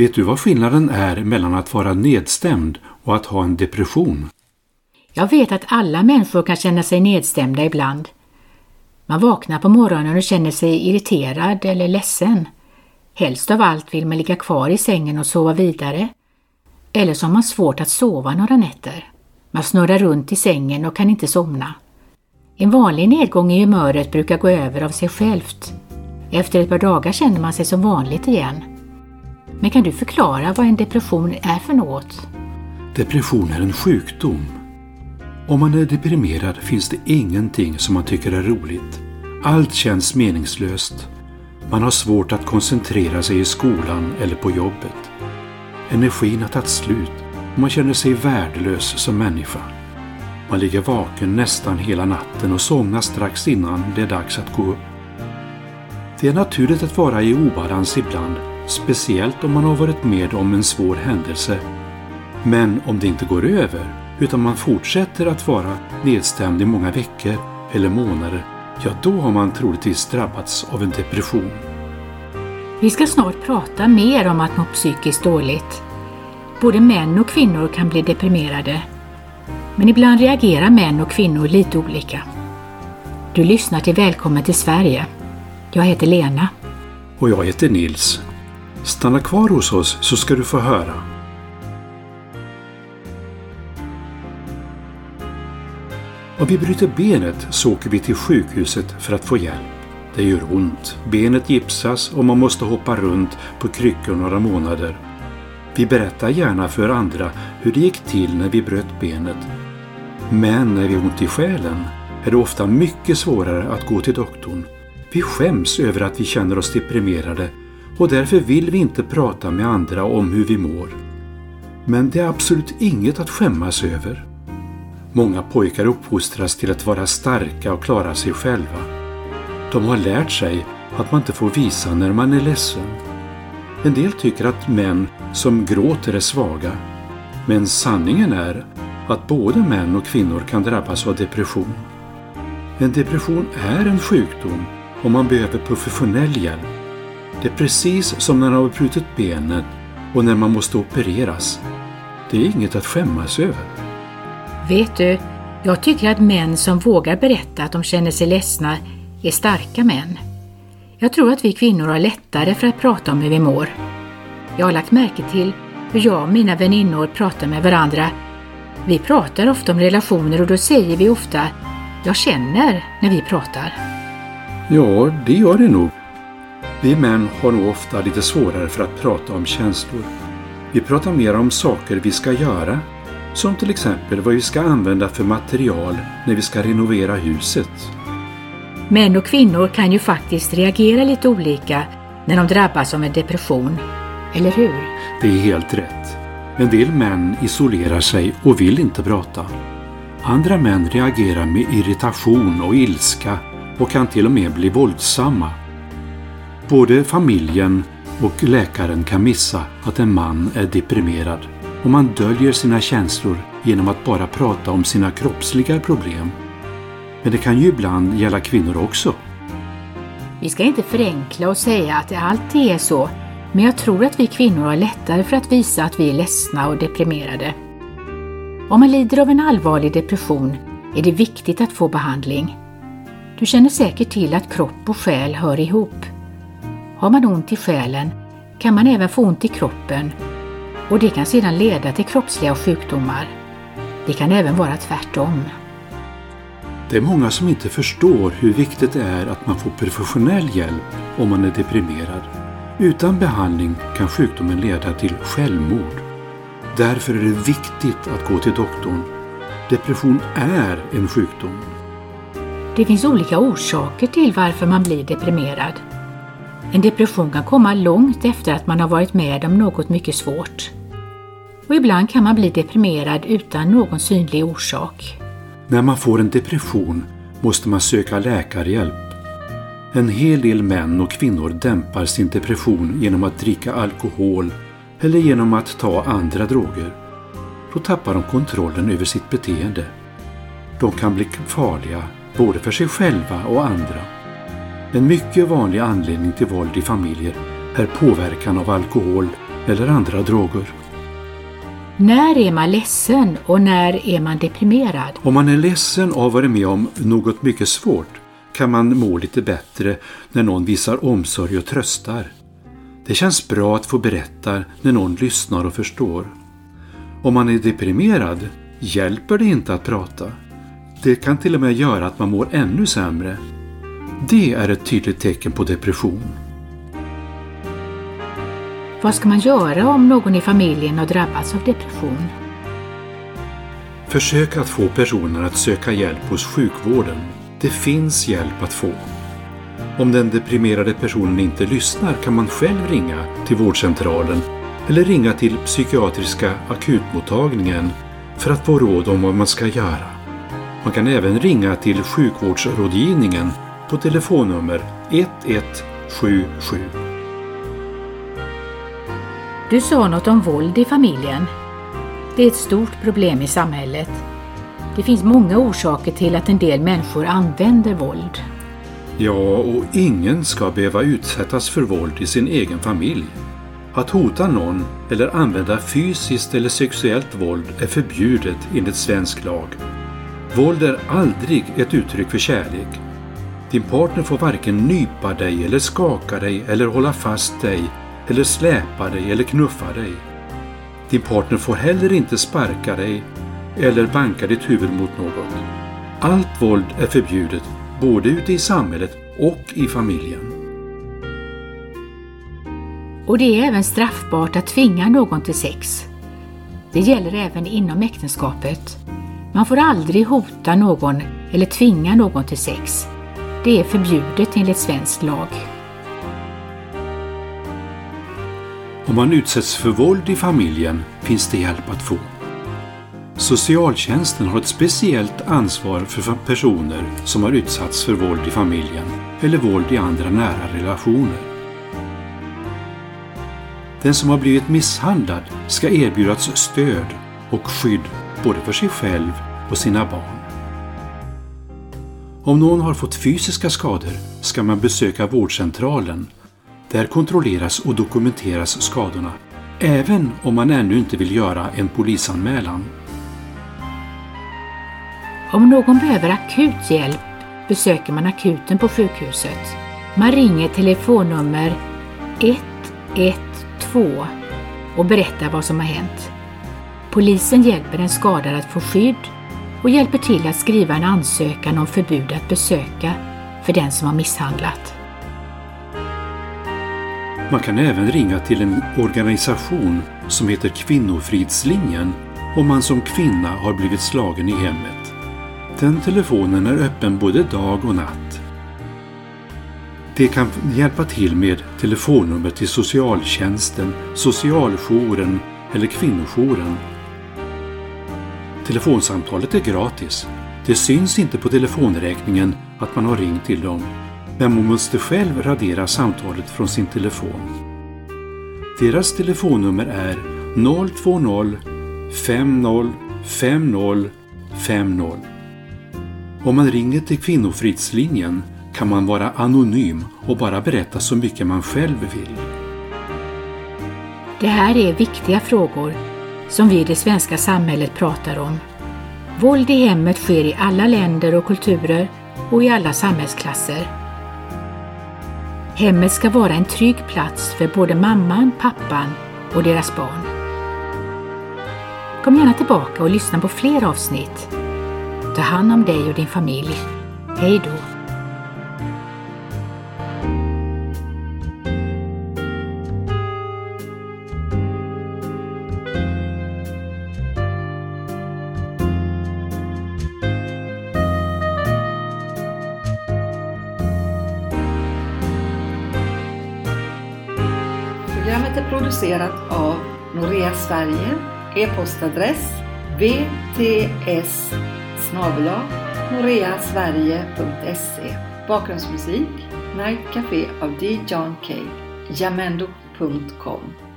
Vet du vad skillnaden är mellan att vara nedstämd och att ha en depression? Jag vet att alla människor kan känna sig nedstämda ibland. Man vaknar på morgonen och känner sig irriterad eller ledsen. Helst av allt vill man ligga kvar i sängen och sova vidare. Eller så har man svårt att sova några nätter. Man snurrar runt i sängen och kan inte somna. En vanlig nedgång i humöret brukar gå över av sig självt. Efter ett par dagar känner man sig som vanligt igen. Men kan du förklara vad en depression är för något? Depression är en sjukdom. Om man är deprimerad finns det ingenting som man tycker är roligt. Allt känns meningslöst. Man har svårt att koncentrera sig i skolan eller på jobbet. Energin har tagit slut och man känner sig värdelös som människa. Man ligger vaken nästan hela natten och somnar strax innan det är dags att gå upp. Det är naturligt att vara i obalans ibland, speciellt om man har varit med om en svår händelse. Men om det inte går över, utan man fortsätter att vara nedstämd i många veckor eller månader, ja då har man troligtvis drabbats av en depression. Vi ska snart prata mer om att må psykiskt dåligt. Både män och kvinnor kan bli deprimerade. Men ibland reagerar män och kvinnor lite olika. Du lyssnar till Välkommen till Sverige. Jag heter Lena. Och jag heter Nils. Stanna kvar hos oss så ska du få höra. Om vi bryter benet så åker vi till sjukhuset för att få hjälp. Det gör ont, benet gipsas och man måste hoppa runt på kryckor några månader. Vi berättar gärna för andra hur det gick till när vi bröt benet. Men när vi har ont i själen är det ofta mycket svårare att gå till doktorn. Vi skäms över att vi känner oss deprimerade och därför vill vi inte prata med andra om hur vi mår. Men det är absolut inget att skämmas över. Många pojkar uppfostras till att vara starka och klara sig själva. De har lärt sig att man inte får visa när man är ledsen. En del tycker att män som gråter är svaga. Men sanningen är att både män och kvinnor kan drabbas av depression. En depression är en sjukdom och man behöver professionell hjälp. Det är precis som när man har brutit benet och när man måste opereras. Det är inget att skämmas över. Vet du, jag tycker att män som vågar berätta att de känner sig ledsna är starka män. Jag tror att vi kvinnor har lättare för att prata om hur vi mår. Jag har lagt märke till hur jag och mina väninnor pratar med varandra. Vi pratar ofta om relationer och då säger vi ofta ”jag känner” när vi pratar. Ja, det gör det nog. Vi män har nog ofta lite svårare för att prata om känslor. Vi pratar mer om saker vi ska göra som till exempel vad vi ska använda för material när vi ska renovera huset. Män och kvinnor kan ju faktiskt reagera lite olika när de drabbas av en depression. Eller hur? Det är helt rätt. En del män isolerar sig och vill inte prata. Andra män reagerar med irritation och ilska och kan till och med bli våldsamma. Både familjen och läkaren kan missa att en man är deprimerad och man döljer sina känslor genom att bara prata om sina kroppsliga problem. Men det kan ju ibland gälla kvinnor också. Vi ska inte förenkla och säga att det alltid är så, men jag tror att vi kvinnor har lättare för att visa att vi är ledsna och deprimerade. Om man lider av en allvarlig depression är det viktigt att få behandling. Du känner säkert till att kropp och själ hör ihop. Har man ont i själen kan man även få ont i kroppen och det kan sedan leda till kroppsliga sjukdomar. Det kan även vara tvärtom. Det är många som inte förstår hur viktigt det är att man får professionell hjälp om man är deprimerad. Utan behandling kan sjukdomen leda till självmord. Därför är det viktigt att gå till doktorn. Depression är en sjukdom. Det finns olika orsaker till varför man blir deprimerad. En depression kan komma långt efter att man har varit med om något mycket svårt och ibland kan man bli deprimerad utan någon synlig orsak. När man får en depression måste man söka läkarhjälp. En hel del män och kvinnor dämpar sin depression genom att dricka alkohol eller genom att ta andra droger. Då tappar de kontrollen över sitt beteende. De kan bli farliga både för sig själva och andra. En mycket vanlig anledning till våld i familjer är påverkan av alkohol eller andra droger. När är man ledsen och när är man deprimerad? Om man är ledsen och har varit med om något mycket svårt kan man må lite bättre när någon visar omsorg och tröstar. Det känns bra att få berätta när någon lyssnar och förstår. Om man är deprimerad hjälper det inte att prata. Det kan till och med göra att man mår ännu sämre. Det är ett tydligt tecken på depression. Vad ska man göra om någon i familjen har drabbats av depression? Försök att få personen att söka hjälp hos sjukvården. Det finns hjälp att få. Om den deprimerade personen inte lyssnar kan man själv ringa till vårdcentralen eller ringa till psykiatriska akutmottagningen för att få råd om vad man ska göra. Man kan även ringa till sjukvårdsrådgivningen på telefonnummer 1177. Du sa något om våld i familjen. Det är ett stort problem i samhället. Det finns många orsaker till att en del människor använder våld. Ja, och ingen ska behöva utsättas för våld i sin egen familj. Att hota någon eller använda fysiskt eller sexuellt våld är förbjudet enligt svensk lag. Våld är aldrig ett uttryck för kärlek. Din partner får varken nypa dig eller skaka dig eller hålla fast dig eller släpa dig eller knuffa dig. Din partner får heller inte sparka dig eller banka ditt huvud mot något. Allt våld är förbjudet både ute i samhället och i familjen. Och det är även straffbart att tvinga någon till sex. Det gäller även inom äktenskapet. Man får aldrig hota någon eller tvinga någon till sex. Det är förbjudet enligt svensk lag. Om man utsätts för våld i familjen finns det hjälp att få. Socialtjänsten har ett speciellt ansvar för personer som har utsatts för våld i familjen eller våld i andra nära relationer. Den som har blivit misshandlad ska erbjudas stöd och skydd både för sig själv och sina barn. Om någon har fått fysiska skador ska man besöka vårdcentralen. Där kontrolleras och dokumenteras skadorna, även om man ännu inte vill göra en polisanmälan. Om någon behöver akut hjälp besöker man akuten på sjukhuset. Man ringer telefonnummer 112 och berättar vad som har hänt. Polisen hjälper en skadad att få skydd och hjälper till att skriva en ansökan om förbud att besöka för den som har misshandlat. Man kan även ringa till en organisation som heter Kvinnofridslinjen om man som kvinna har blivit slagen i hemmet. Den telefonen är öppen både dag och natt. Det kan hjälpa till med telefonnummer till socialtjänsten, socialjouren eller kvinnojouren. Telefonsamtalet är gratis. Det syns inte på telefonräkningen att man har ringt till dem, men man måste själv radera samtalet från sin telefon. Deras telefonnummer är 020 50 50 50. Om man ringer till Kvinnofridslinjen kan man vara anonym och bara berätta så mycket man själv vill. Det här är viktiga frågor som vi i det svenska samhället pratar om. Våld i hemmet sker i alla länder och kulturer och i alla samhällsklasser. Hemmet ska vara en trygg plats för både mamman, pappan och deras barn. Kom gärna tillbaka och lyssna på fler avsnitt. Ta hand om dig och din familj. Hej då! Producerat av Norea Sverige, e-postadress vts noreasverige.se Bakgrundsmusik Night Café av D. John K. Jamendo.com